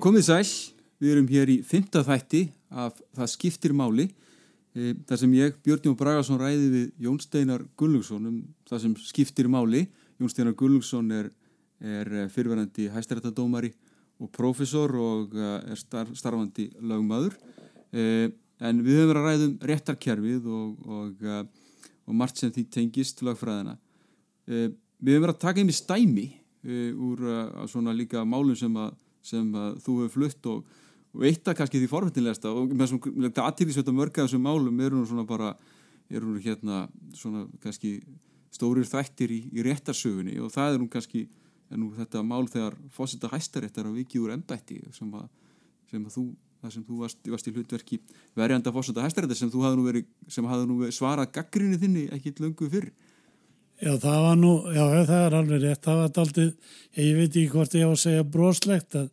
komið sæl, við erum hér í fymta þætti af Það skiptir máli e, þar sem ég, Björnjón Bragarsson, ræði við Jón Steinar Gullungsson um það sem skiptir máli. Jón Steinar Gullungsson er, er fyrirverandi hæstaréttadómari og profesor og e, er star, starfandi lagmaður e, en við höfum verið að ræðum réttarkerfið og, og, og margt sem því tengist lagfræðina. E, við höfum verið að taka inn í stæmi úr svona líka málum sem að sem þú hefur flutt og, og eitt af kannski því forfættilegasta og með svona aðtýrlisveit að mörga þessum málum eru nú svona bara eru nú hérna svona kannski stórir þættir í, í réttarsögunni og það er nú kannski er nú þetta mál þegar fósita hæstaréttar á viki úr ennbætti sem að, sem að þú það sem þú varst, varst í hlutverki verjanda fósita hæstaréttar sem þú hafði nú, verið, sem hafði nú svarað gaggrinni þinni ekkit löngu fyrr Já, það var nú, já, það er alveg rétt, það var aldrei, ég veit ekki hvort ég á að segja broslegt að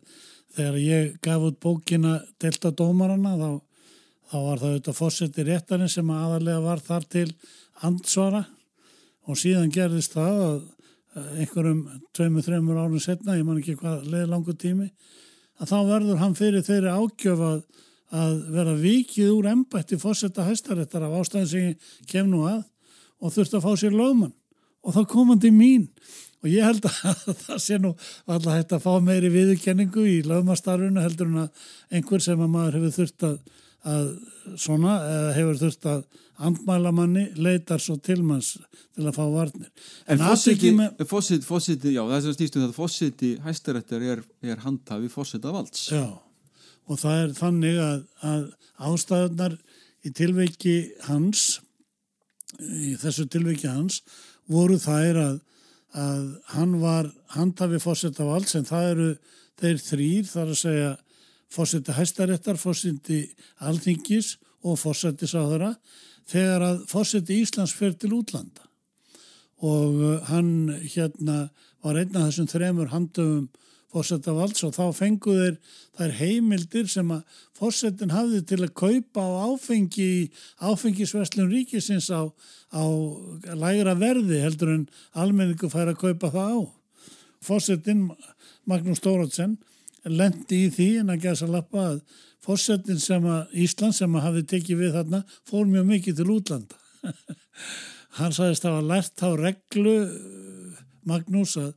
þegar ég gaf út bókina Delta Dómarana þá, þá var það auðvitað fórseti réttarinn sem aðalega var þar til ansvara og síðan gerðist það að einhverjum tveimur, þreimur árun setna, ég man ekki hvað leði langu tími, að þá verður hann fyrir þeirri ágjöf að, vera vikið úr ennbætti fórseta hæstaréttar af ástæðin sem ég kem nú að og þurfti að fá sér lögmann og þá komandi mín og ég held að það sé nú alltaf hægt að fá meiri viðurkenningu í lögmastarfinu heldur en að einhver sem að maður hefur þurft að, að svona, hefur þurft að andmæla manni leitar svo til manns til að fá varnir. En, en fósiti, með... fósiti, fósiti, já það er sem stýstum þetta, fósiti hæstarættar er, er handhafi fósita valds. Já, og það er þannig að, að ástæðunar í tilveiki hans, í þessu tilveiki hans, voru þær að, að hann var handhafi fórsetta vald sem það eru þeir þrýr þar að segja fórseti hæstaréttar, fórseti alþingis og fórseti sáðara þegar að fórseti Íslands fer til útlanda. Og uh, hann hérna var einn af þessum þremur handhafum fórsetta valds og þá fenguður þær heimildir sem að fórsetin hafði til að kaupa á áfengi áfengisverslun ríkisins á, á lægra verði heldur en almenningu fær að kaupa það á. Fórsetin Magnús Stóratsen lendi í því en að gæsa lappa að fórsetin sem að Ísland sem að hafi tekið við þarna fór mjög mikið til útlanda. Hann sagðist að hafa lært á reglu Magnús að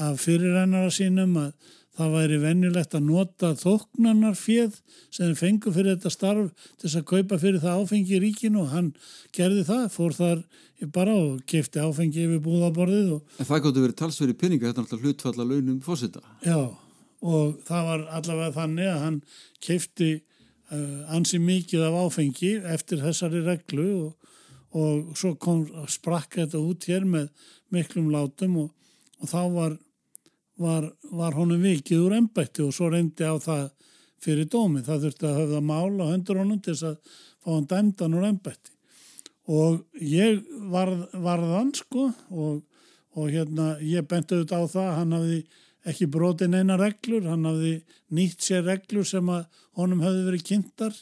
af fyrirrænara sínum að það væri vennilegt að nota þóknanar fjöð sem þeim fengu fyrir þetta starf til þess að kaupa fyrir það áfengi í ríkinu og hann gerði það, fór þar bara og kefti áfengi yfir búðaborðið. Og... En það gáttu verið talsveri peninga, þetta er alltaf hlutfalla launum fósita. Já, og það var allavega þannig að hann kefti uh, ansi mikið af áfengi eftir þessari reglu og, og svo kom sprakka þetta út hér með miklum látum og, og þá var var, var honum vikið úr ennbætti og svo reyndi á það fyrir dómi. Það þurfti að höfða mála höndur honum til þess að fá hann dæmdan úr ennbætti. Og ég varð, varðan sko og, og hérna ég benti auðvitað á það, hann hafði ekki brotið neina reglur, hann hafði nýtt sér reglur sem að honum hefði verið kynntar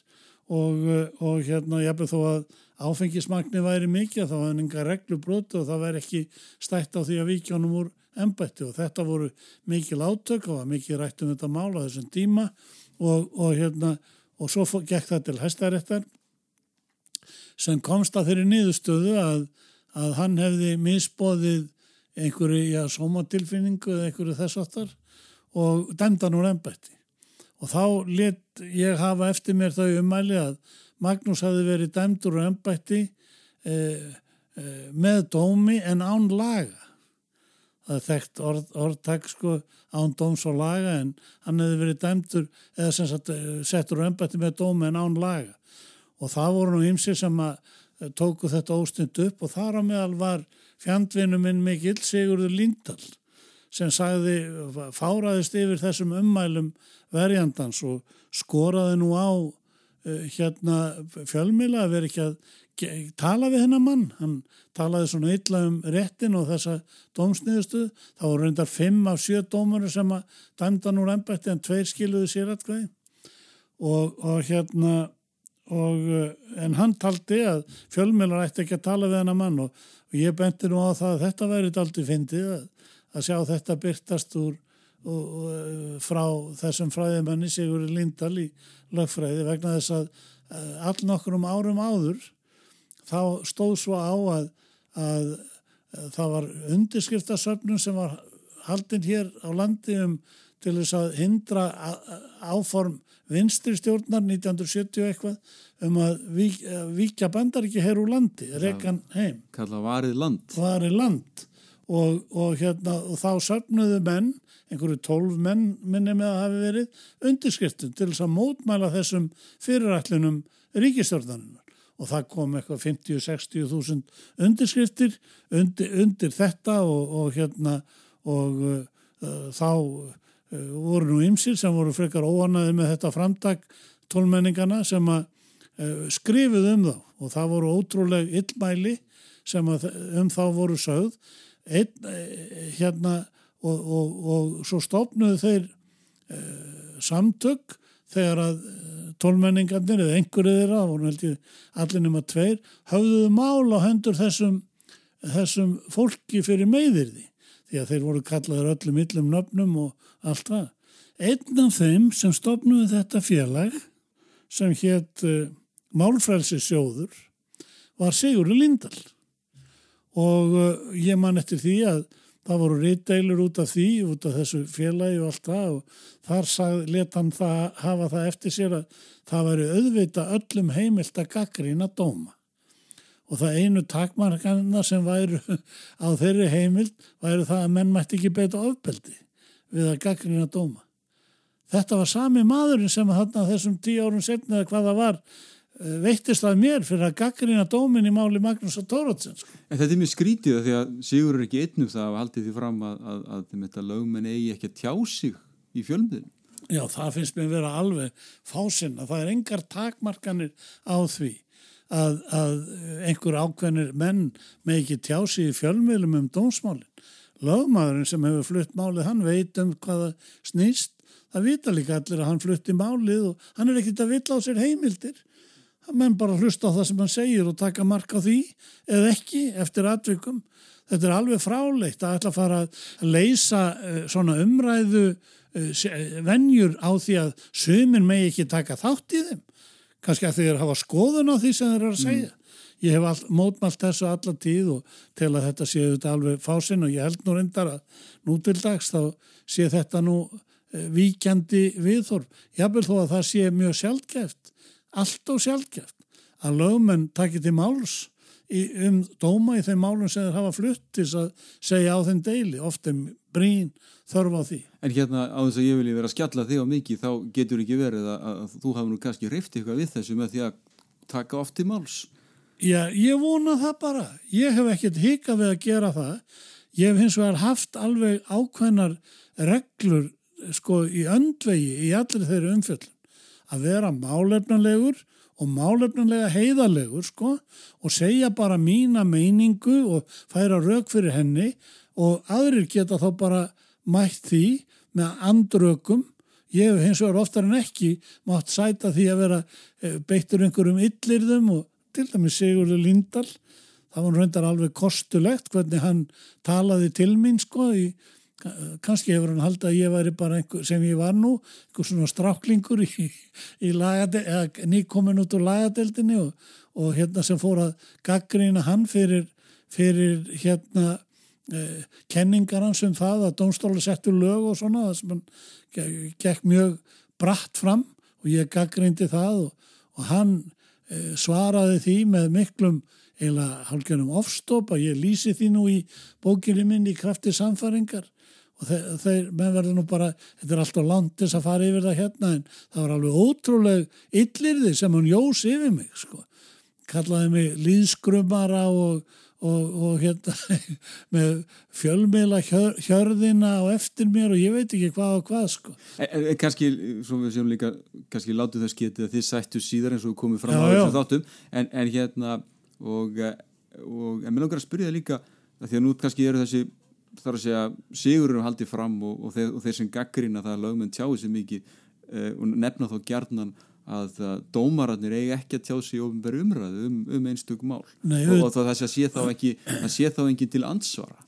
og, og hérna ég hefði þó að áfengismagni væri mikið, þá hafði hann enga reglur brotið og það væri ekki stætt á því að vikið honum úr ennbætti og þetta voru mikil átök og mikil rætt um þetta mál á þessum tíma og, og hérna og svo gekk það til hæstaréttar sem komst að þeirri niðurstöðu að, að hann hefði misbóðið einhverju já, sómatilfinningu eða einhverju þessartar og dæmdan úr ennbætti og þá let ég hafa eftir mér þau umæli að Magnús hafi verið dæmdur úr ennbætti eh, eh, með dómi en án laga það er þekkt orð, orðtak sko án dóms og laga en hann hefði verið dæmtur eða sem sagt eh, settur á ennbætti með dómi en án laga. Og það voru nú ymsi sem að eh, tóku þetta óstund upp og þar á meðal var fjandvinu minn mikill Sigurður Lindahl sem sagði, fáraðist yfir þessum ummælum verjandans og skoraði nú á hérna fjölmila að vera ekki að tala við hennar mann, hann talaði svona illa um réttin og þessa dómsniðustuð, þá voru reyndar fimm af sjö dómuru sem að dæmdan úr ennbætti en tveir skiluði sér aðkvæði og, og hérna og, eh, en hann taldi að fjölmjölar ætti ekki að tala við hennar mann og, og ég benti nú á það að þetta væri aldrei fyndið að, að sjá þetta byrtast úr og, frá þessum fræðimanni Sigur Lindal í lögfræði vegna þess að uh, all nokkur um árum áður þá stóð svo á að, að, að það var undirskriftasöfnum sem var haldinn hér á landi um til þess að hindra áform vinstri stjórnar 1970 eitthvað um að vikja bandar ekki hér úr landi, rekkan heim. Kalla varið land. Varið land og, og, hérna, og þá söfnuðu menn, einhverju tólf menn minni með að hafi verið undirskriftum til þess að mótmæla þessum fyrirætlunum ríkistjórnarinnar og það kom eitthvað 50-60 þúsund undirskriftir undir, undir þetta og, og hérna og uh, þá uh, voru nú ymsir sem voru frekar óanaði með þetta framtak tólmenningana sem að uh, skrifuð um þá. Og það voru ótrúleg illmæli sem að um þá voru sögð. Einn, hérna og, og, og svo stopnuðu þeir samtök þegar að tólmenningarnir eða einhverju þeirra, voru held ég allir nema tveir, hafðuðu mál á hendur þessum, þessum fólki fyrir meðirði því að þeir voru kallaður öllum yllum nöfnum og allt það. Einn af þeim sem stopnuði þetta félag sem hétt uh, Málfrælsi sjóður var Sigurður Lindal og uh, ég man eftir því að það voru reytdeilur út af því, út af þessu félagi og allt það og þar let hann það, hafa það eftir sér að það væri auðvita öllum heimilt að gaggrýna dóma. Og það einu takmarkanna sem væri á þeirri heimild væri það að menn mætti ekki beita ofbeldi við að gaggrýna dóma. Þetta var sami maðurinn sem að þessum tíu árum setna eða hvaða var Eh, veittist það mér fyrir að gaggrina dómin í máli Magnús og Tóratsen sko. En þetta er mjög skrítið því að Sigur er ekki einnum það að haldi því fram að, að, að þetta lögmenn eigi ekki að tjá sig í fjölmðinu. Já, það finnst mér að vera alveg fásinn að það er engar takmarkanir á því að, að einhver ákveðnir menn með ekki tjá sig í fjölmðilum um dómsmálinn. Lögmaðurinn sem hefur flutt málið, hann veit um hvaða snýst, það vita líka allir að hann flutti málið og hann er ekkit að villa á sér heimildir að menn bara hlusta á það sem hann segir og taka mark á því eða ekki eftir atvikum. Þetta er alveg fráleitt að ætla að fara að leysa uh, svona umræðu uh, venjur á því að sömur megi ekki taka þátt í þeim. Kannski að þeir hafa skoðun á því sem þeir eru að segja. Mm. Ég hef all, mótmælt þessu alla tíð og til að þetta séu þetta alveg fásinn og ég held nú reyndar að nú til dags þá sé þetta nú víkjandi viðhorf. Ég hafði þó að það sé mjög sjálfgeft allt og sjálfgeft að lögmenn takir til máls í, um dóma í þeim málum sem þeir hafa fluttis að segja á þeim deili, ofte brín þörf á því. En hérna á þess að ég vilji vera að skjalla þig á mikið þá getur ekki verið að, að þú hafa nú kannski reyft eitthvað við þessu með því að taka oft til máls. Já, ég vona það bara. Ég hef ekkert hika við að gera það. Ég hef hins vegar haft alveg ákveðnar reglur sko í öndvegi í allir þeirri umfjöldum að vera málefnanlegur og málefnanlega heiðarlegur sko og segja bara mína meiningu og færa rauk fyrir henni og aðrir geta þá bara mætt því með andrökum. Ég hef hins vegar oftar en ekki mátt sæta því að vera eh, beittur einhverjum yllirðum og til dæmis Sigurður Lindahl. Það var reyndar alveg kostulegt hvernig hann talaði til mín sko í kannski hefur hann haldið að ég væri bara einhver, sem ég var nú, einhver svona stráklingur í, í nýkomin út úr lagadeldinni og, og hérna sem fór að gaggrýna hann fyrir, fyrir hérna eh, kenningar hans um það að Dómstóla settu lög og svona það sem hann gekk mjög bratt fram og ég gaggrýndi það og, og hann eh, svaraði því með miklum eiginlega hálfgjörnum ofstopp að ég lýsi því nú í bókinni minn í krafti samfaringar og þeir, þeir menn verður nú bara þetta er alltaf landis að fara yfir það hérna en það var alveg ótrúleg yllirði sem hann jós yfir mig sko. kallaði mig líðskrumara og, og, og hérna með fjölmiðla hjör, hjörðina og eftir mér og ég veit ekki hvað og hvað sko. e, e, Kanski, svo við séum líka kannski látu þess getið að þið sættu síðar eins og komið fram já, á þessum þáttum en, en hérna og, og en mér langar að spyrja það líka að því að nú kannski eru þessi þarf að segja Sigurður haldið fram og, og, þeir, og þeir sem gaggrina það að lögmenn tjáði sér mikið uh, og nefna þó gjarnan að uh, dómararnir eigi ekki að tjá sig ofinbæri umræðu um, um einstök mál. Nei, og, og það sé þá ekki það sé þá ekki til ansvara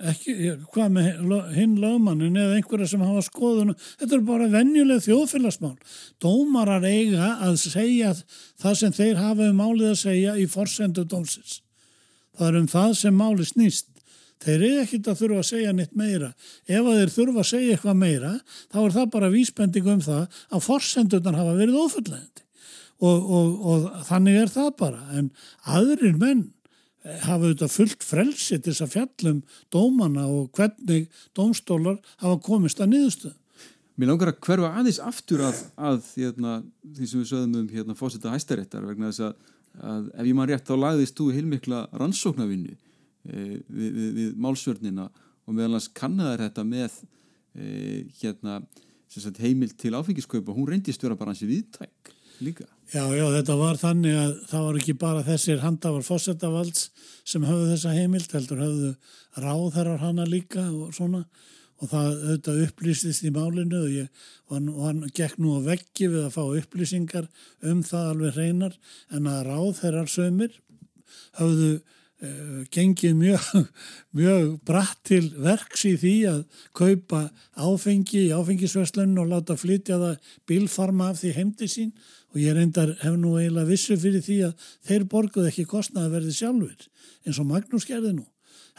ekki, hvað með hinn lögmannin eða einhverja sem hafa skoðun þetta er bara venjuleg þjóðfélagsmál. Dómarar eiga að segja það sem þeir hafa um málið að segja í forsendu dómsins. Það er um það sem máli snýst þeir eru ekkit að þurfa að segja neitt meira. Ef að þeir þurfa að segja eitthvað meira þá er það bara vísbending um það að forsendunar hafa verið ofurlegandi og, og, og þannig er það bara. En aðrir menn hafa auðvitað fullt frelsi til þess að fjallum dómana og hvernig dómstólar hafa komist að niðurstöðu. Mér langar að hverfa aðeins aftur að, að hérna, því sem við sögum um hérna, fósita hæstaréttar vegna þess að, að ef ég maður rétt þá lagðist þú heilmikla rannsóknarvinnu við, við, við málsvörnina og meðal hans kannaðar þetta með e, hérna, sagt, heimil til áfengiskaupa, hún reyndist vera bara hansi viðtæk líka. Já, já, þetta var þannig að það var ekki bara þessir handafar fósettavalds sem höfðu þessa heimild, heldur höfðu ráðherrar hana líka og svona og það auðvitað upplýstist í málinu og, ég, og, hann, og hann gekk nú á veggi við að fá upplýsingar um það alveg hreinar en að ráðherrar sömur höfðu gengið mjög, mjög bratt til verks í því að kaupa áfengi í áfengisverslunum og láta flytja það bilfarma af því heimdi sín. Og ég reyndar hef nú eiginlega vissu fyrir því að þeir borguð ekki kostnaði verði sjálfur eins og Magnús gerði nú.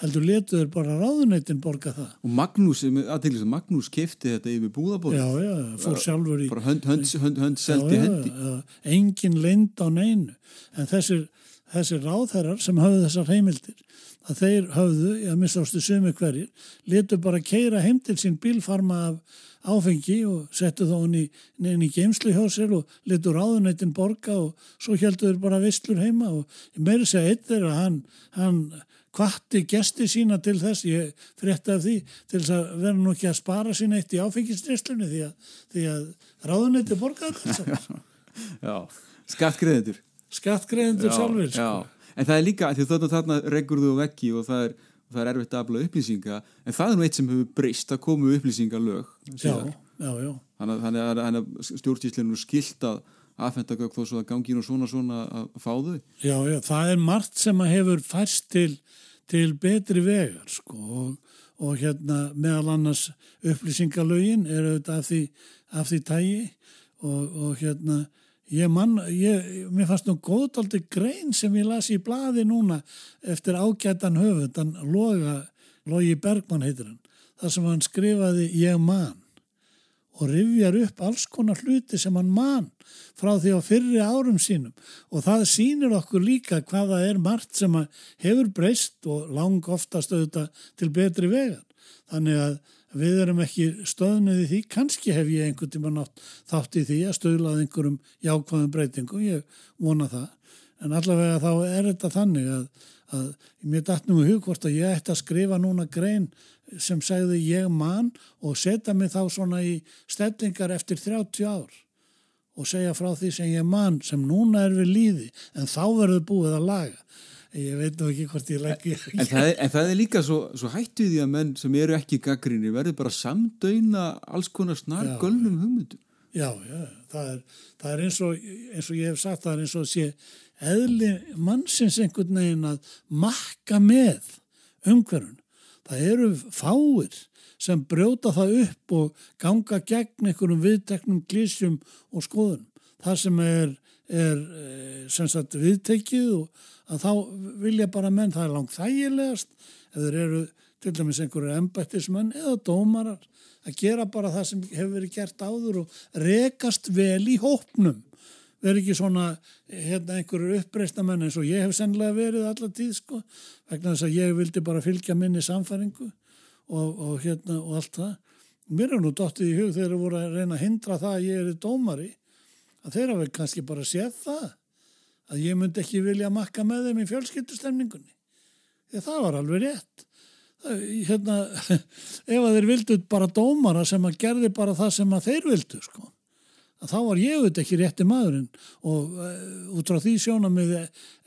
Heldur letuður bara ráðuneytin borga það. Og Magnús, aðtæklis að Magnús kefti þetta yfir búðabóð já, já, fór sjálfur í bara hönd, hönd, hönd, hönd seldi já, hendi. já, engin lind á neinu. En þessir, þessir ráðherrar sem hafðu þessar heimildir að þeir hafðu, ég minnst sumi hverjir, letu bara keira heim til sín bílfarma af áfengi og settu þá í, inn í geimslu hjá sér og letu ráðunættin borga og svo heldur bara vistlur heima og ég meiri segja eitt er að hann, hann kvatti gesti sína til þess, ég frétta af því til þess að vera nú ekki að spara sín eitt í áfengistrislunni því að, að ráðunætti borgaður Já, skattgreðendur Skattgreðendur sjálfur sko. En það er líka, því þarna þarna reggur þú vekki og það er það er erfitt að afla upplýsinga en það er nú eitt sem hefur breyst að komu upplýsingalög já, já, já. þannig að stjórnstíslinu skilt að aðfenda gögg þó svo að gangi nú svona svona að fá þau Já, já, það er margt sem að hefur færst til, til betri vegar sko og, og hérna meðal annars upplýsingalögin er auðvitað af því, af því tægi og, og hérna Ég mann, ég, mér fannst nú góðdóldi grein sem ég las í bladi núna eftir ágætan höfund, hann Loga, Logi Bergman heitir hann, þar sem hann skrifaði ég mann og rifjar upp alls konar hluti sem hann mann frá því á fyrri árum sínum og það sínir okkur líka hvaða er margt sem hefur breyst og lang oftast auðvitað til betri vegan. Þannig að við erum ekki stöðnuði því, kannski hef ég einhvern tíma nátt þátt í því að stöðlaði einhverjum jákvæðum breytingum, ég vona það, en allavega þá er þetta þannig að, að mér dætnum í hug hvort að ég ætti að skrifa núna grein sem segði ég mann og setja mig þá svona í stellingar eftir 30 ár og segja frá því sem ég mann sem núna er við líði en þá verður búið að laga ég veit nú ekki hvort ég legg en, en, það er, líka svo, svo hættu því að menn sem eru ekki gaggrinni verður bara samdöyna alls konar snar gölnum hugmyndum. Já, já, það er, það er eins, og, eins og ég hef sagt það er eins og sé eðli mannsins einhvern veginn að makka með umhverfun það eru fáir sem brjóta það upp og ganga gegn einhverjum viðteknum glísjum og skoðunum. Það sem er, er eh, sem sagt viðtekið og að þá vilja bara menn, það er langt þægilegast ef þeir eru til dæmis einhverju embættismenn eða dómarar að gera bara það sem hefur verið gert áður og rekast vel í hópnum. Verið ekki svona hérna, einhverju uppreista menn eins og ég hef sennilega verið allar tíð sko vegna þess að ég vildi bara fylgja minni samfæringu og, og, hérna, og allt það. Mér er nú dóttið í hug þegar þeir voru að reyna að hindra það að ég er dómari að þeir hafa kannski bara séð það að ég myndi ekki vilja makka með þeim í fjölskyldustemningunni. Þegar það var alveg rétt. Það, hérna, ef að þeir vildu bara dómara sem að gerði bara það sem að þeir vildu, sko. Að þá var ég auðvitað ekki rétti maðurinn og uh, út frá því sjónum við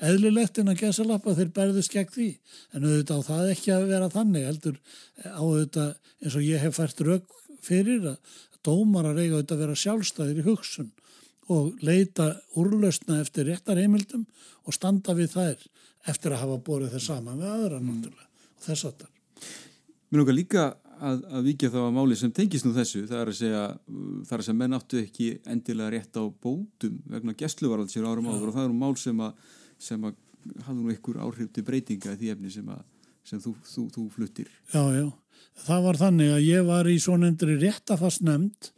eðlilegt en að gesa lappa þeir berðist gegn því. En auðvitað á það ekki að vera þannig heldur á auðvitað eins og ég hef fært rauk fyrir að dómara reyga auðvitað að vera sjálfstæðir í hugsun og leita úrlausna eftir réttarheimildum og standa við þær eftir að hafa borðið þeir sama með aðra náttúrulega og þess að það. Mér nokkar líka að, að vikja þá að máli sem tengist nú þessu, það er að segja þar að segja menn áttu ekki endilega rétt á bótum vegna gæsluvaraldsir árum áður og það eru mál sem að, sem að hafðu nú einhver áhrif til breytinga í því efni sem, að, sem þú, þú, þú fluttir. Já, já. Það var þannig að ég var í svo nefndri réttafast nefnd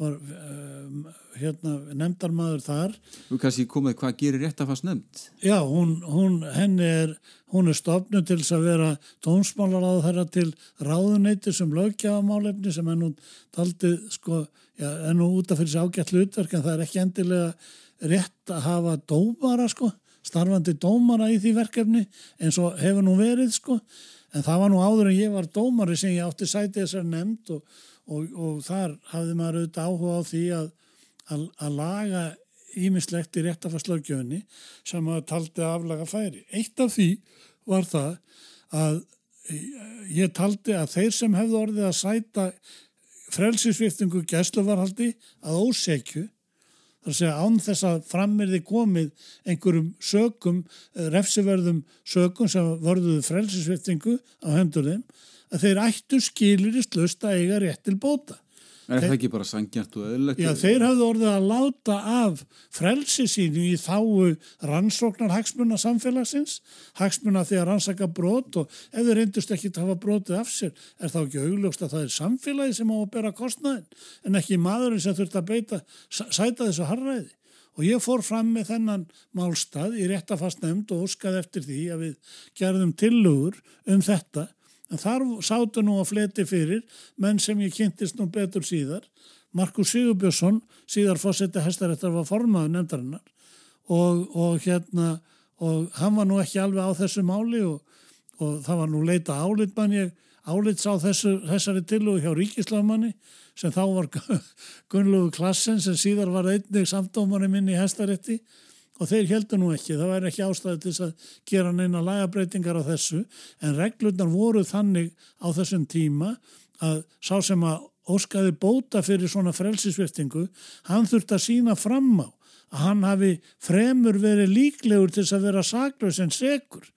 var um, hérna nefndarmadur þar. Þú kannski komið hvað gerir rétt að fast nefnd Já, hún, hún henni er hún er stofnu til þess að vera tónsmálaráð þeirra til ráðuneyti sem lögjafamálefni sem er nú taldið sko, já, er nú út af fyrir sig ágætt hlutverk en það er ekki endilega rétt að hafa dómara sko, starfandi dómara í því verkefni eins og hefur nú verið sko. En það var nú áður en ég var dómari sem ég átti sætið þessar nefnd og og, og þar hafði maður auðvitað áhuga á því að, að, að laga ímislegt í réttafarslögjöfni sem maður taldi að aflaga færi. Eitt af því var það að ég taldi að þeir sem hefðu orðið að sæta frelsisviftingu gæsluvarhaldi að ósekju þar að segja án þess að frammerði komið einhverjum sökum, refsiverðum sökum sem vörðuðu frelsisviftingu á hendur þeim að þeir ættu skilirist löst að eiga rétt til bóta. Er það ekki bara sangjart og öðlegt? Já, þeir hafðu orðið að láta af frelsi sínu í þáu rannsóknar hagsmuna samfélagsins, hagsmuna að rannsaka brot og ef þeir reyndust ekki að hafa brotið af sér, er þá ekki augljóst að það er samfélagi sem á að bera kostnaðin en ekki maðurinn sem þurft að beita, sæta þessu harræði. Og ég fór fram með þennan málstað í réttafast nefnd og óskað eftir því að við gerðum tillögur um þetta En þar sátu nú að fleti fyrir menn sem ég kynntist nú betur síðar. Markus Sigurbjörnsson, síðar fósetti hestarættar var formaður nefndarinnar og, og hérna og hann var nú ekki alveg á þessu máli og, og það var nú leita álit mann ég álits á þessu, þessari tillugu hjá ríkislagmanni sem þá var Gunnlegu Klassen sem síðar var einnig samdómari minn í hestarætti og þeir heldur nú ekki, það væri ekki ástæði til að gera neina lagabreitingar á þessu en reglurnar voru þannig á þessum tíma að sá sem að óskaði bóta fyrir svona frelsisveftingu, hann þurfti að sína fram á að hann hafi fremur verið líklegur til að vera saklaus en segur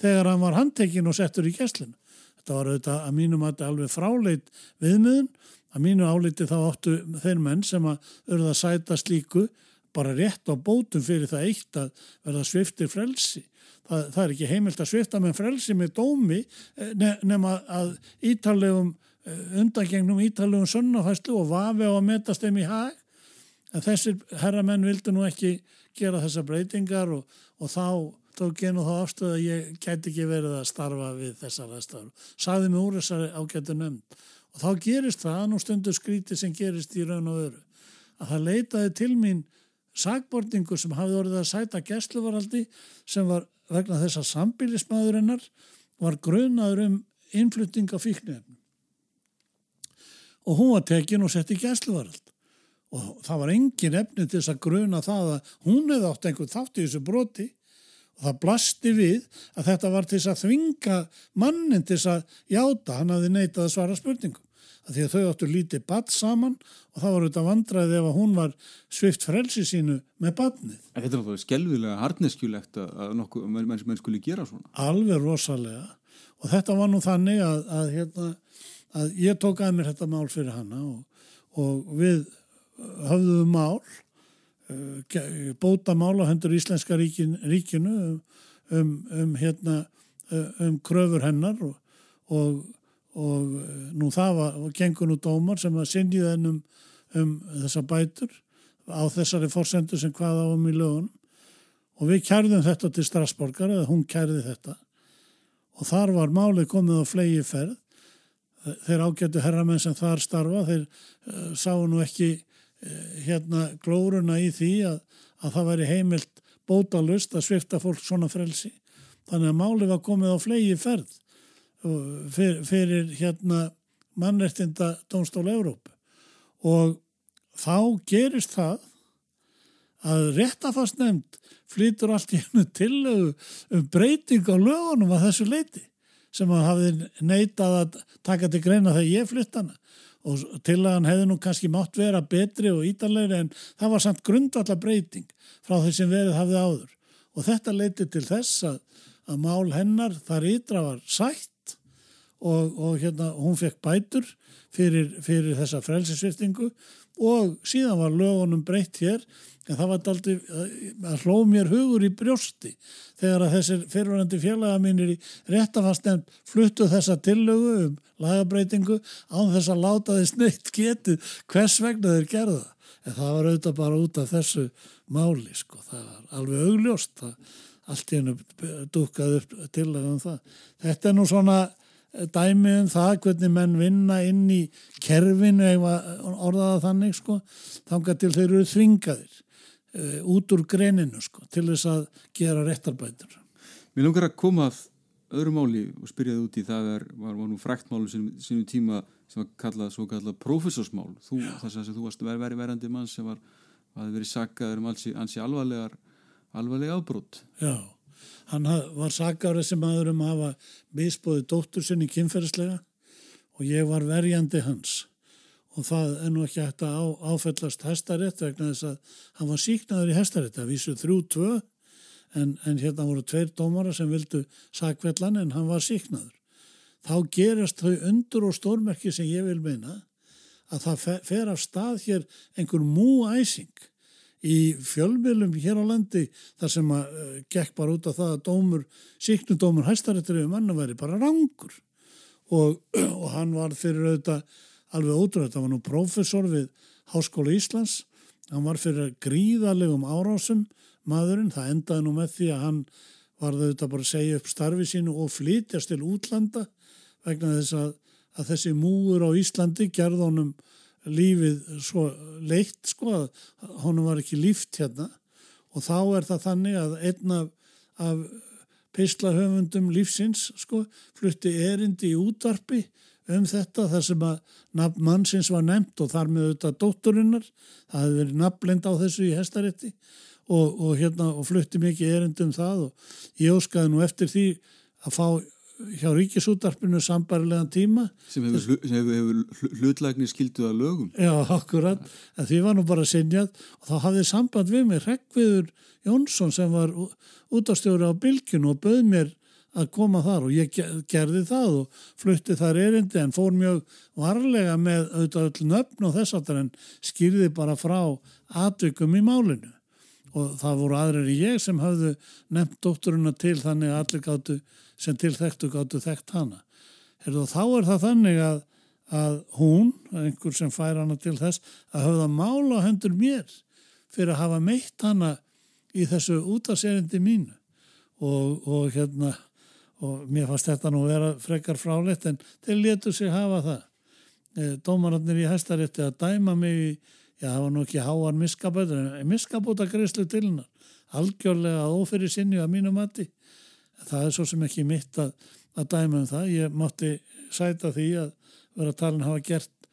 þegar hann var handtekinn og settur í gæslinu. Þetta var auðvitað að mínum að þetta alveg fráleit viðmiðun, að mínu áliti þá óttu þeir menn sem að auðvitað að sæta slíku bara rétt á bótum fyrir það eitt að verða sviftir frelsi. Það, það er ekki heimilt að svifta með frelsi með dómi eh, nema að ítalegum eh, undangengnum ítalegum sönnafæslu og vafi á að metast þeim í hag. En þessir herramenn vildi nú ekki gera þessa breytingar og, og þá tók ég nú þá afstöðu að ég gæti ekki verið að starfa við þessar aðstæður. Saði mig úr þessari ágættu nefnd. Og þá gerist það, nú stundur skríti sem gerist í raun og öru, að það leitaði til mín sagbortingur sem hafði orðið að sæta gæsluvaraldi sem var vegna þess að sambílismæðurinnar var grunaður um innflutting á fíknefnum. Og hún var tekin og sett í gæsluvarald. Og það var engin efni til þess að gruna það að hún hefði átt einhvern þátt í þessu broti og það blasti við að þetta var til þess að þvinga mannin til þess að játa hann að þið neytaði svara spurningum að því að þau áttu lítið badd saman og það var auðvitað vandraðið ef að hún var svift frelsi sínu með baddnið. Þetta er náttúrulega skelvilega harneskjulegt að nokkuð menn, menn skuli gera svona. Alveg rosalega og þetta var nú þannig að, að, hérna, að ég tók að mér þetta mál fyrir hana og, og við höfðum mál uh, bóta mál á hendur Íslenska ríkin, ríkinu um, um, um, hérna, um kröfur hennar og, og og eh, nú það var, gengur nú dómar sem að sinniða hennum um þessa bætur á þessari fórsendu sem hvað áum í lögun og við kærðum þetta til Strasborgar eða hún kærði þetta. Og þar var málið komið á flegi ferð. Þeir ágættu herramenn sem þar starfa þeir uh, sáu nú ekki uh, hérna glóruna í því að, að það væri heimilt bótalust að svifta fólk svona frelsi. Þannig að málið var komið á flegi ferð fyrir, fyrir hérna mannrettinda Dómstól Európa og þá gerist það að réttafast nefnd flytur allt í hennu til um breyting á lögunum að þessu leiti sem að hafi neitað að taka til greina þegar ég flytt hana. Og til að hann hefði nú kannski mátt vera betri og ítalegri en það var samt grundvallar breyting frá því sem verið hafið áður. Og þetta leiti til þess að, að mál hennar þar ytra var sætt og, og hérna hún fekk bætur fyrir, fyrir þessa frelsisviftingu og síðan var lögunum breytt hér en það var aldrei að hló mér hugur í brjósti þegar að þessir fyrirvændi félaga mínir í réttafastnefn fluttu þessa tillögu um lagabreitingu án þess að láta þess neitt getið hvers vegna þeir gerða en það var auðvitað bara út af þessu máli sko, það var alveg augljóst það allt í hennu dukkað upp til um það. Þetta er nú svona dæmi um það hvernig menn vinna inn í kerfinu eða orðaða þannig sko þángar til þeir eru þvingaðir uh, út úr greninu sko til þess að gera réttarbætur. Mér langar að koma að öðru máli og spyrjaði út í það er, var, var nú fræktmálu sem tíma sem var kallað svo kallað profesorsmál þú, þess að þú varst verið verandi mann sem var, var verið sakkaður um alls í alvarlegar alvarlega ábrútt. Já Hann var sakarið sem aður um að hafa misbóðið dóttur sinni kynferðislega og ég var verjandi hans og það er nú ekki hægt að á, áfellast hestarétt vegna þess að hann var síknaður í hestarétt að vísu þrjú tvö en, en hérna voru tveir dómara sem vildu sakvellan en hann var síknaður. Þá gerast þau undur og stórmerki sem ég vil meina að það fer af stað hér einhver múæsing í fjölmjölum hér á landi þar sem að uh, gekk bara út af það að dómur, síknudómur hæstarættir yfir manna væri bara rangur. Og, og hann var fyrir auðvitað alveg ótrúið, það var nú profesor við Háskóla Íslands, hann var fyrir gríðalegum árásum maðurinn, það endaði nú með því að hann var auðvitað bara að segja upp starfi sínu og flytjast til útlanda vegna þess að, að þessi múur á Íslandi gerð honum lífið svo leitt sko að honum var ekki líft hérna. Og þá er það þannig að einn af, af peislahöfundum lífsins sko flutti erindi í útvarpi um þetta þar sem að nafn mannsins var nefnt og þar með auðvitað dótturinnar, það hefði verið nafnlend á þessu í hestarétti og, og hérna og flutti mikið erindi um það og ég óskaði nú eftir því að fá hjá ríkisútarpinu sambarilegan tíma. Sem hefur, hefur, hefur hlutlægni skilduð að lögum. Já, akkurat, en því var nú bara sinjað og þá hafði samband við mig Rekkviður Jónsson sem var útastjóri á bylkinu og bauð mér að koma þar. Og ég gerði það og flutti þar erindi en fór mjög varlega með auðvitað öll nöfn og þess aftur en skýrði bara frá atvikum í málinu. Og það voru aðrir í ég sem hafðu nefnt dótturuna til þannig að allir gáttu sem til þekktu gáttu þekkt hana. Herðu, þá er það þannig að, að hún, einhver sem fær hana til þess, að hafa mála hendur mér fyrir að hafa meitt hana í þessu útaserindi mínu og, og hérna og mér fannst þetta nú vera frekar fráleitt en þeir letu sig hafa það. Eh, dómarannir í hæstarétti að dæma mig í, já það var nú ekki háan miskaböður en miskabóta greiðslu til hennar algjörlega ófyrir sinni að mínu mati það er svo sem ekki mitt að, að dæma um það. Ég mátti sæta því að vera talin hafa gert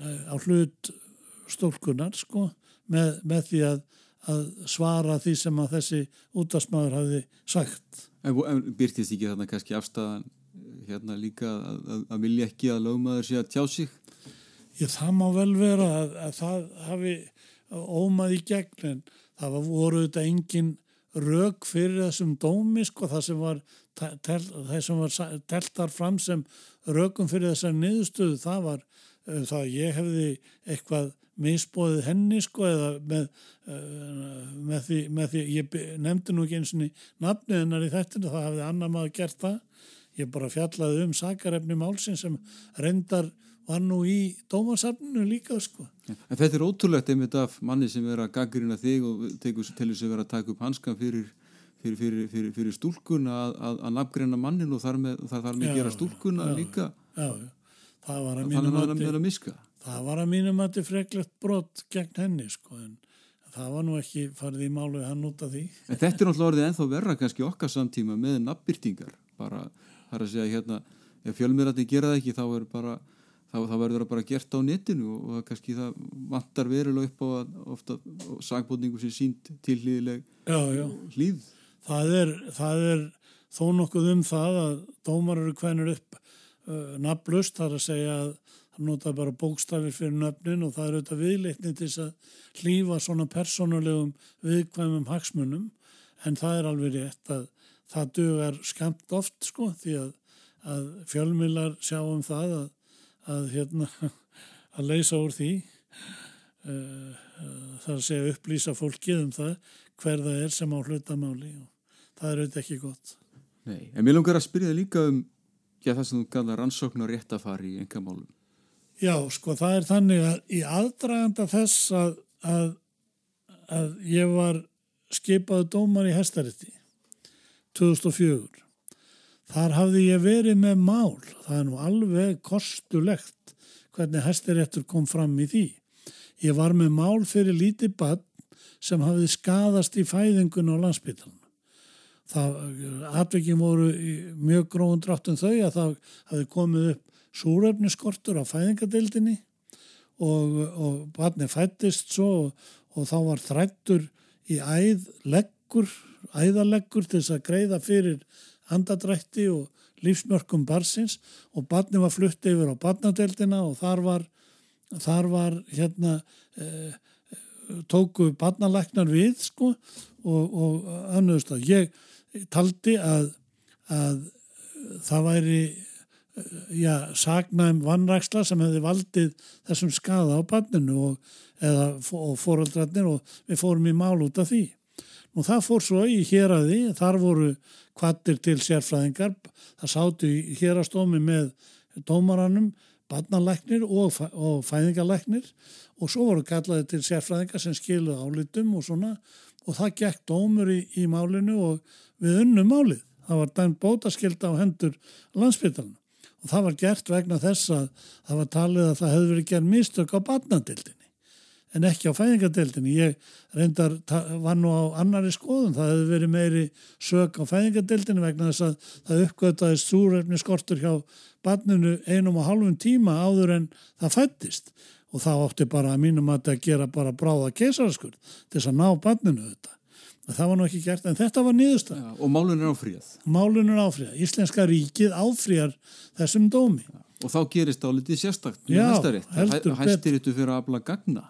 eh, á hlut stólkunar sko með, með því að, að svara því sem að þessi útastmaður hafi sagt. En, en byrtist ekki þarna kannski afstæðan eh, hérna líka að, að vilja ekki að lögmaður sé að tjá sig? Ég, það má vel vera að, að það hafi ómað í gegn en það voru þetta engin rauk fyrir þessum dómi sko það sem var tel, sem var teltar fram sem raukum fyrir þessar niðurstöðu það var uh, það að ég hefði eitthvað misbóðið henni sko eða með, uh, með, því, með því ég nefndi nú ekki eins og nafnið hennar í þetta það hefði annar maður gert það. Ég bara fjallaði um sakarefni málsinn sem reyndar var nú í dómarsafninu líka sko. En þetta er ótrúlegt einmitt af manni sem er að gaggrina þig og tegur til þess að vera að taka upp hanskan fyrir, fyrir, fyrir, fyrir stúlkuna að, að, að nafngreina mannin og þar með, þar með já, gera stúlkuna já, líka. já, það var að mínum mati það var að mínum mati freklegt brott gegn henni sko en það var nú ekki farið í málu hann út af því. En þetta er náttúrulega orðið enþá verra kannski okkar samtíma með nafnbyrtingar bara þar að segja hérna ef fjölmiðrætti gera það ekki þá er bara þá, þá verður það bara gert á netinu og, og kannski það vantar verulega upp á að ofta sagbótningu sem sínt til hlýðileg hlýð. Það er, það er þó nokkuð um það að dómar eru hvernig upp uh, nafnlust þar að segja að það nota bara bókstafir fyrir nöfnin og það er auðvitað viðleikni til þess að hlýfa svona persónulegum viðkvæmum hagsmunum en það er alveg rétt að það dögar skamt oft sko því að að fjölmilar sjá um það að, að, hérna, að leysa úr því það er að segja upplýsa fólkið um það hver það er sem á hlutamáli og það er auðvitað ekki gott. Nei, en mér langar að spyrja líka um já, það sem þú gæða rannsókn og réttafari í engamálum. Já, sko, það er þannig að í aðdraganda þess að, að, að ég var skipaðu dómar í Hestarétti 2004 þar hafði ég verið með mál. Það er nú alveg kostulegt hvernig Hestaréttur kom fram í því. Ég var með mál fyrir lítið bann sem hafði skadast í fæðingun á landsbytalan það atvikin voru mjög gróðun dráttum þau að það hafði komið upp súröfniskortur á fæðingadeildinni og, og barni fættist svo og, og þá var þrættur í æð leggur, æðaleggur til þess að greiða fyrir andadrætti og lífsmörkum barsins og barni var flutt yfir á barnadeildina og þar var, þar var hérna eh, tóku barnalæknar við sko og, og annuðust að ég taldi að, að það væri já, sagnæm vannræksla sem hefði valdið þessum skada á barninu og, og fóröldrarnir og við fórum í mál út af því. Nú það fór svo í héræði, þar voru kvattir til sérfræðingar, það sátu í hérastómi með dómaranum, barnalæknir og, og fæðingalæknir og svo voru kallaði til sérfræðingar sem skiluði álitum og svona. Og það gekk dómur í, í málinu og við unnum málið. Það var dæmt bótaskilda á hendur landsbytarna og það var gert vegna þess að það var talið að það hefði verið gerð mistök á barnadildinni en ekki á fæðingadildinni. Ég reyndar var nú á annari skoðun, það hefði verið meiri sök á fæðingadildinni vegna þess að það uppgötaðist súrefni skortur hjá barninu einum og halvum tíma áður en það fættist og það ótti bara að mínum að það gera bara bráða keisaraskur til þess að ná barninu þetta það var nú ekki gert en þetta var niðurstað og málun er áfríðað málun er áfríðað, Íslenska ríkið áfríðar þessum dómi. Já. og þá gerist það á litið sérstakt Já, heldur hæstir þetta fyrir að afla gagna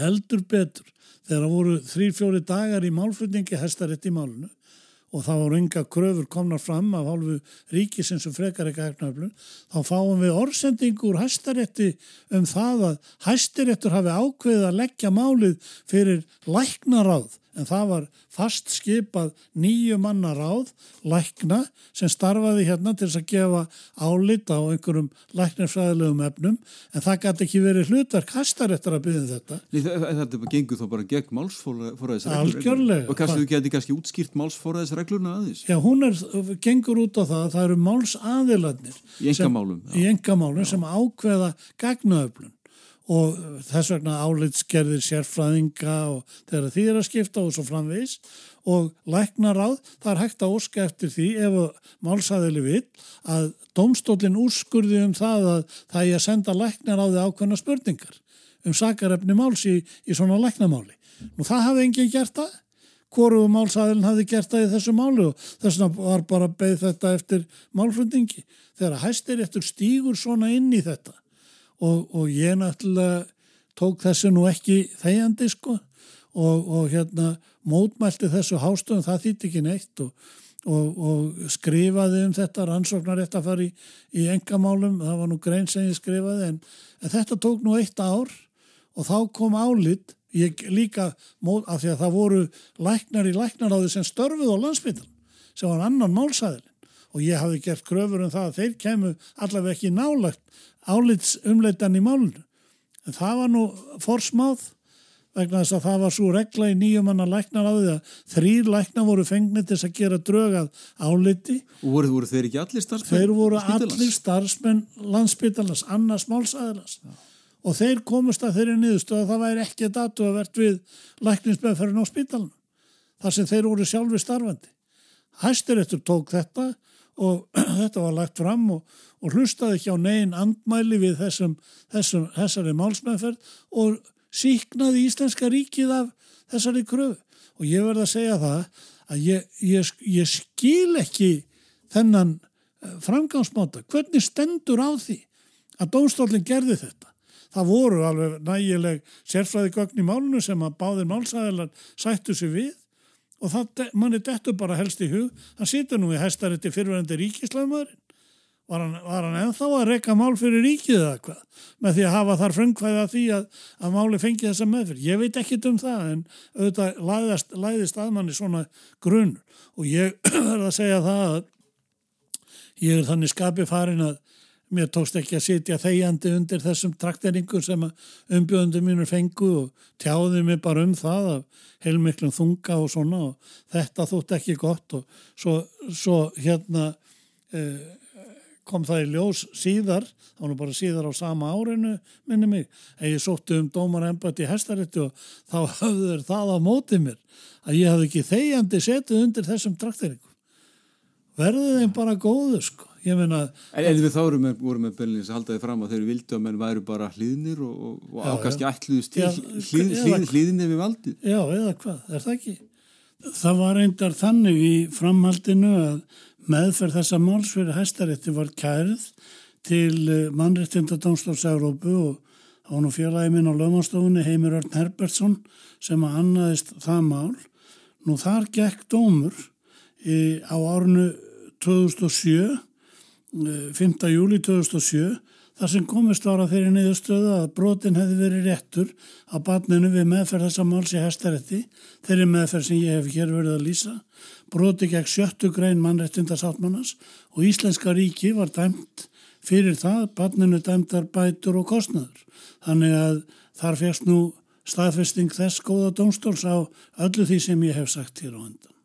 heldur betur þegar það voru þrý fjóri dagar í málflutningi hæstaritt í málunu og þá voru ynga kröfur komnar fram af hálfu ríkisins sem frekar ekki aðgnaflun, þá fáum við orðsendingur hæstarétti um það að hæstaréttur hafi ákveðið að leggja málið fyrir læknaráð en það var fast skipað nýju manna ráð, lækna, sem starfaði hérna til þess að gefa álit á einhverjum læknarfræðilegum efnum, en það gæti ekki verið hlutverk hastar eftir að byggja um þetta. Nei, þetta gengur þá bara gegn málsfóraðisreglur. Algjörlega. Og kannski þú geti kannski útskýrt málsfóraðisreglurna aðeins. Já, hún er, gengur út á það að það eru málsaðiladnir. Í engamálum. Í engamálum sem ákveða gagnaöflun og þess vegna álitskerðir sérfræðinga og þeirra því er að skipta og svo framvís og læknar áð, það er hægt að óska eftir því ef málsæðili vil að domstólinn úrskurði um það að það er að senda læknar á því ákveðna spurningar um sakarefni máls í, í svona læknamáli. Nú það hafði enginn gert það, hvoru málsæðilin hafði gert það í þessu máli og þess vegna var bara beð þetta eftir málfrundingi. Þegar hæstir eftir stígur svona inn í þetta og, og ég náttúrulega tók þessu nú ekki þegjandi sko. Og, og hérna mótmælti þessu hástöðum, það þýtti ekki neitt. Og, og skrifaði um þetta rannsóknar eftir að fara í, í engamálum, það var nú grein sem ég skrifaði en, en þetta tók nú eitt ár. Og þá kom álit ég líka, af því að það voru læknar í læknaráði sem störfuð á landsbyttal sem var annan málsæðilin og ég hafi gert kröfur um það að þeir kemur allaveg ekki nálagt álits umleitan í málunu. En það var nú forsmáð vegna þess að það var svo regla í nýjum manna læknar á því að þrýr læknar voru fengnið til að gera drögað áliti. Og voru, voru þeir ekki allir starfsmenn? Þeir voru allir starfsmenn landsbytalans, annars málsæðilans. Ja. Og þeir komust að þeirri niðurstöð að það væri ekki datu að verðt við lækningsbeðferðin á spítalunum. Þar sem þeir voru sjálfi starfandi. Hæstiréttur tók þetta og þetta var lagt fram og, og hlustaði ekki á negin andmæli við þessum, þessum, þessari málsmeðferð og síknaði Íslenska ríkið af þessari kröfu. Og ég verði að segja það að ég, ég, ég skil ekki þennan eh, framgámsmáta. Hvernig stendur á því að dómstólinn gerði þetta? Það voru alveg nægileg sérfræði gögn í málunu sem að báðir málsæðilar sættu sig við og það, manni dettur bara helst í hug hann situr nú í hæstarétti fyrverandi ríkislagmaðurinn Var hann, hann ennþá að reyka mál fyrir ríkið eða hvað? Með því að hafa þar fröngkvæði að því að, að máli fengi þessa meðfyrir. Ég veit ekki um það en auðvitað læðist, læðist aðmanni svona grunn og ég verða að segja það að ég er þannig skapið farin að mér tókst ekki að sitja þegjandi undir þessum trakteringur sem umbjöðundur mínur fengu og tjáði mig bara um það af heilmiklum þunga og svona og þetta þótt ekki gott og svo, svo hérna eh, kom það í ljós síðar, þá var nú bara síðar á sama árinu, minni mig, að ég sótti um dómar ennbætt í hestarétti og þá höfðu þeir það á mótið mér að ég hafði ekki þegjandi setið undir þessum trakteringum. Verðu þeim bara góðu, sko. Ég meina... En, en við þá vorum með, Berlins að halda þið fram að þeir vildu að menn væru bara hlýðnir og, og, og ákastki ætluðust til hlýð, hlýð, hlýðinni við valdið. Já, eða hvað, er það ekki? Það var reyndar þannig í framhaldinu að meðferð þessa máls fyrir hæstarétti var kærið til eh, mannréttindadómsláls Európu og var nú félagi minn á lögmanstofunni Heimir Örn Herbertsson sem að annaðist það mál. Nú þar gekk dómur í, á árinu 2007, 5. júli 2007, þar sem komist var að þeirri niðurstöðu að brotin hefði verið réttur á batninu við meðferð þessa máls í hæstarétti, þeirri meðferð sem ég hef hér verið að lýsa, broti gegn sjöttu grein mannrettindasáttmannas og Íslenska ríki var dæmt fyrir það, batninu dæmtar bætur og kostnaður. Þannig að þar férst nú staðfesting þess góða dómstóls á öllu því sem ég hef sagt hér á hendan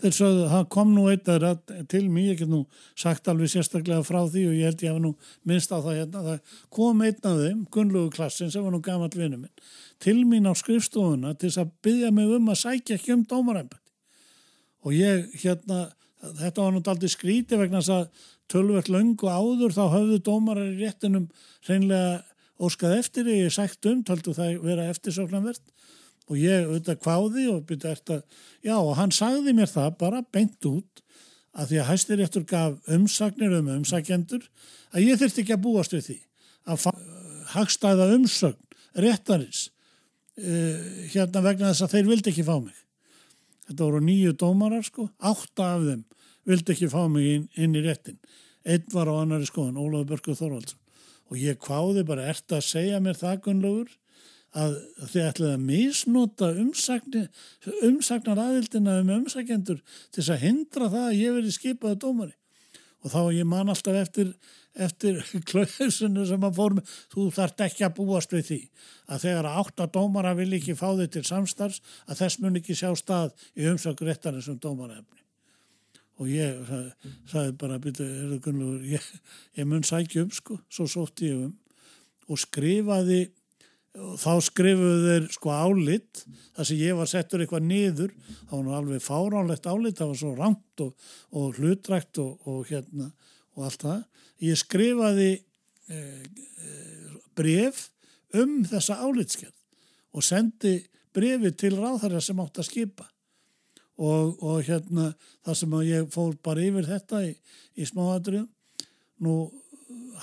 þeir sögðu, það kom nú eitt að til mig, ég get nú sagt alveg sérstaklega frá því og ég held ég hafa nú minnst á það hérna, það kom einn af þeim, Gunnlaugur Klassin sem var nú gammal vinnu minn, til mín á skrifstofuna til þess að byggja mig um að sækja ekki um dómaræmbætti og ég hérna, þetta var nú aldrei skríti vegna þess að tölvert löngu áður þá höfðu dómarar í réttinum hreinlega óskað eftir, ég sækt um, töldu það vera eftirsóknarvert og ég auðvitað kváði og byrja eftir að, já og hann sagði mér það bara beint út að því að hæstiréttur gaf umsagnir um umsakjendur að ég þurfti ekki að búast við því að hagstæða umsögn réttarins uh, hérna vegna þess að þeir vildi ekki fá mig. Þetta voru nýju dómarar sko, átta af þeim vildi ekki fá mig inn, inn í réttin. Einn var á annari skoðan, Ólaður Börgur Þorvaldsson og ég kváði bara, ert að segja mér það gunnlaugur að þið ætlaði að misnota umsagnar aðildina um umsækjendur til þess að hindra það að ég veri skipaði dómari. Og þá ég man alltaf eftir, eftir klausunum sem að fór með, þú þart ekki að búast við því að þegar átta dómara vil ekki fá þig til samstarfs að þess mun ekki sjá stað í umsakur réttarinn sem dómarefni og ég sagði bara byrju, ég, ég mun sækja um sko, svo sótt ég um og skrifaði og þá skrifuðu þeir sko álitt þar sem ég var settur eitthvað niður þá var nú alveg fáránlegt álitt það var svo rangt og, og hlutrækt og, og hérna og allt það. Ég skrifaði eh, eh, bref um þessa álitskjörn og sendi brefi til ráðhæra sem átt að skipa. Og, og hérna þar sem ég fór bara yfir þetta í, í smáadrið nú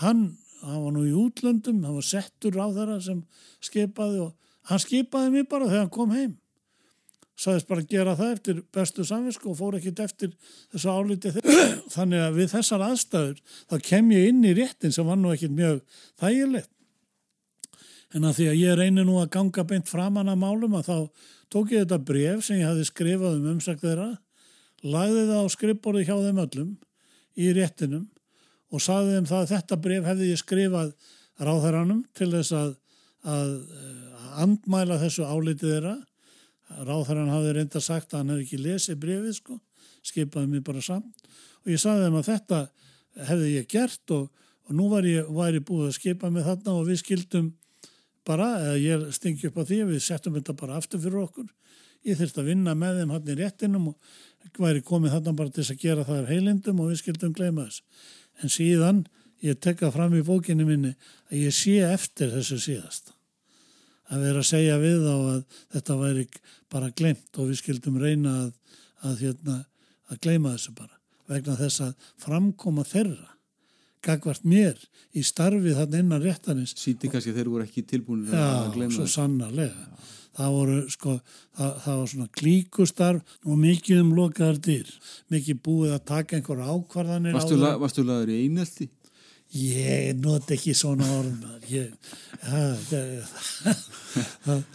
hann hann var nú í útlöndum, hann var settur á þeirra sem skipaði og hann skipaði mér bara þegar hann kom heim sagðist bara að gera það eftir bestu samvinsku og fór ekkit eftir þessu áliti þeirra. Þannig að við þessar aðstæður þá kem ég inn í réttin sem var nú ekkit mjög þægilegt. En að því að ég reynir nú að ganga beint framann að málum að þá tók ég þetta bref sem ég hafi skrifað um umsagt þeirra, lagði það á skrifborði hjá þeim öllum í réttinum og saði þeim það að þetta bref hefði ég skrifað ráðherranum til þess að, að, að andmæla þessu álitið þeirra. Ráðherran hafði reynda sagt að hann hefði ekki lesið brefið sko, skipaði mér bara samt og ég saði þeim að þetta hefði ég gert og, og nú var ég, var ég búið að skipa mig þarna og við skildum bara, eða ég stingi upp á því við settum þetta bara aftur fyrir okkur. Ég þurfti að vinna með þeim hann í réttinum og væri komið þarna bara til að gera það af heilindum og við skildum gleyma þess en síðan ég tekka fram í bókinu minni að ég sé eftir þessu síðast að vera að segja við á að þetta væri bara glemt og við skildum reyna að, að, hérna, að gleyma þessu bara vegna þess að framkoma þeirra gagvart mér í starfið þannig innan réttanins Sýti kannski þeir voru ekki tilbúin að gleyma þessu. Já, svo sannarlega það voru sko, það, það var svona klíkustarf og mikið um lokaðar dyr. Mikið búið að taka einhverja ákvarðanir Varstu, la, varstu laður í einelti? Ég not ekki svona það,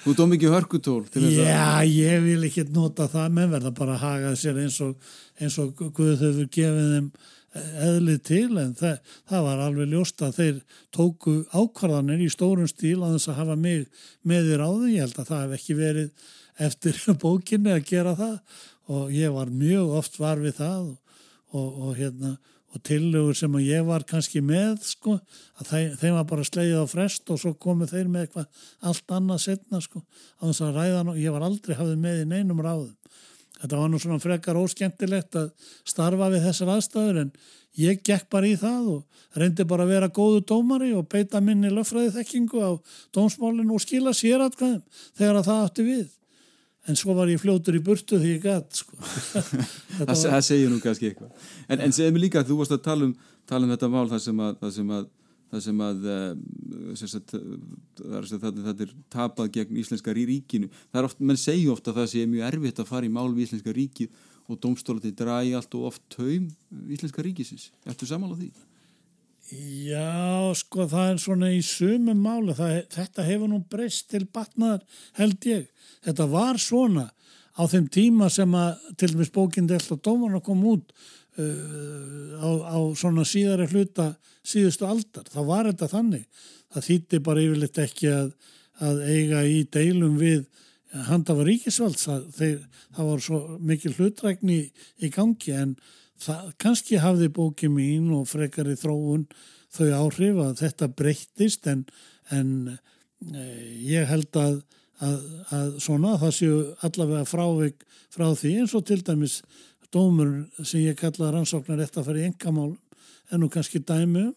Þú dóm ekki hörkutól Já, ég vil ekki nota það. Menn verða bara að haga sér eins og, eins og Guð hefur gefið þeim eðlið til en það, það var alveg ljóst að þeir tóku ákvarðanir í stórum stíl að þess að hafa mig með á því, ég held að það hef ekki verið eftir bókinni að gera það og ég var mjög oft var við það og, og hérna og tillögur sem að ég var kannski með sko, að þeim, þeim var bara slegið á frest og svo komu þeir með eitthvað allt annað setna sko, á þess að ræðan og ég var aldrei hafið með í neinum ráðum þetta var nú svona frekar óskemmtilegt að starfa við þessar aðstæður en ég gekk bara í það og reyndi bara að vera góðu dómari og beita minni löffræði þekkingu á dómsmálinu og skila sér atkvæðum þegar að það átti við en svo var ég fljótur í burtu því ég gætt sko. það, var... það segir nú kannski eitthvað en, en segir mér líka að þú varst að tala um, tala um þetta mál þar sem að það sem að, það sem að sem það, það er tapað gegn íslenska ríkinu það er oft, menn segju ofta að það sé mjög erfitt að fara í mál við íslenska ríki og domstólati drægi allt og oft taum íslenska ríkisins, ertu samála því? Já, sko það er svona í sumum máli, það, þetta hefur nú breyst til batnaðar held ég. Þetta var svona á þeim tíma sem að til dæmis bókinn Delt og Dómarna kom út uh, á, á svona síðari hluta síðustu aldar. Það var þetta þannig. Það þýtti bara yfirleitt ekki að, að eiga í deilum við handafa ríkisvalds. Það, þeir, það var svo mikil hlutrækni í gangi en það, kannski hafði bóki mín og frekari þróun þau áhrif að þetta breyttist en, en e, ég held að, að, að svona það séu allavega frávik frá því eins og til dæmis dómur sem ég kalla rannsóknar eftir að fara í engamálum en nú kannski dæmi um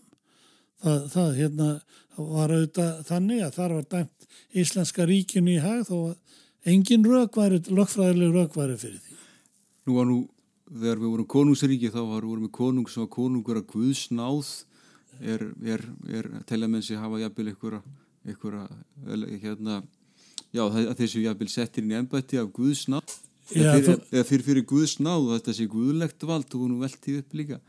það, það hérna var auðvitað þannig að þar var dæmt Íslenska ríkinu í hag þó að engin rögværi, lögfræðileg rögværi fyrir því. Nú var nú þegar við vorum konungsríki þá vorum við konung sem var konungur að Guðsnáð er, er, er telamensi hafa jafnvel einhverja hérna, já þessu jafnvel settir inn í ennbætti af Guðsnáð eða fyrir, þú... fyrir, fyrir Guðsnáð þetta sé Guðlegt vald og hún velti upp líka.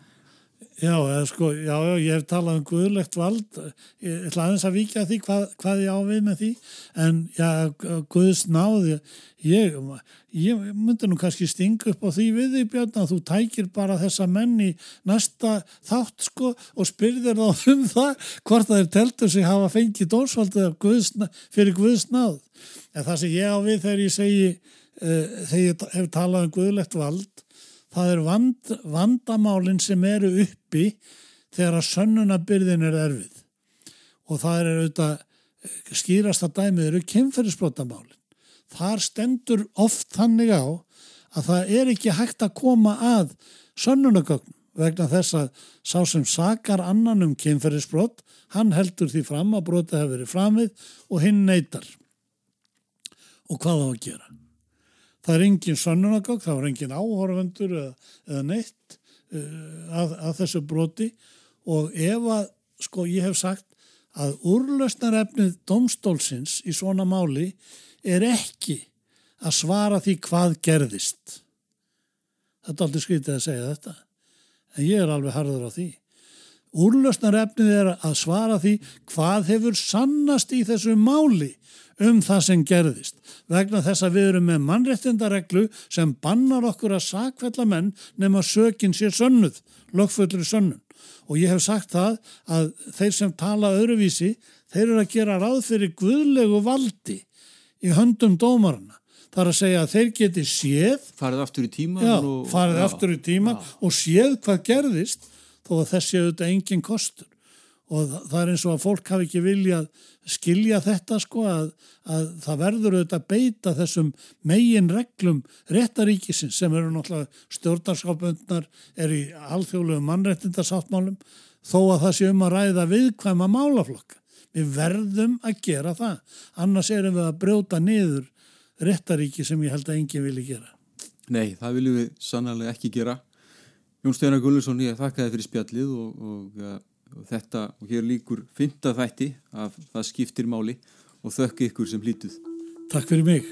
Já, sko, já, ég hef talað um guðlegt vald, ég ætla aðeins að vika því hvað, hvað ég ávið með því, en já, Guðs náði, ég, ég myndi nú kannski stinga upp á því við því Björn að þú tækir bara þessa menni næsta þátt sko og spyrðir þá um það hvort það er teltur sig hafa fengið dórsvaldið Guðs, fyrir Guðs náð. En það sem ég ávið þegar ég segi, þegar ég hef talað um guðlegt vald, það er vand, vandamálinn sem eru uppi þegar að sönnunabyrðin er erfið og það er auðvitað skýrasta dæmið eru kynferðisbrotamálinn. Þar stendur oft þannig á að það er ekki hægt að koma að sönnunagögnum vegna þess að sá sem sakar annan um kynferðisbrot, hann heldur því fram að brotið hefur verið framið og hinn neytar. Og hvað á að gera? Það er engin sönnunagögg, það var engin áhorfendur eða, eða neitt uh, að, að þessu broti og ef að, sko, ég hef sagt að úrlösnarefnið domstólsins í svona máli er ekki að svara því hvað gerðist. Þetta er aldrei skritið að segja þetta, en ég er alveg harður á því. Úrlösnarefnið er að svara því hvað hefur sannast í þessu máli um það sem gerðist. Vegna þess að við erum með mannrettindareglu sem bannar okkur að sakfella menn nema sökin sér sönnuð, lögfullri sönnun. Og ég hef sagt það að þeir sem tala öðruvísi þeir eru að gera ráð fyrir guðlegu valdi í höndum dómarana þar að segja að þeir geti séð farið aftur í tíma já, og, já, aftur í tíma já. og séð hvað gerðist þó að þessi auðvitað engin kostur og það er eins og að fólk hafi ekki viljað skilja þetta sko að, að það verður auðvitað að beita þessum megin reglum réttaríkisins sem eru náttúrulega stjórnarskapöndnar er í alþjóðlegu mannrettindarsáttmálum þó að það sé um að ræða viðkvæma málaflokka. Við verðum að gera það, annars erum við að brjóta niður réttaríki sem ég held að enginn vilji gera. Nei, það viljum við sannlega ekki gera. Jón Steinar Gulluðsson, ég þakka þið fyrir spjallið og, og, eh, og þetta og hér líkur fynda þætti að það skiptir máli og þökk ykkur sem hlýtuð. Takk fyrir mig.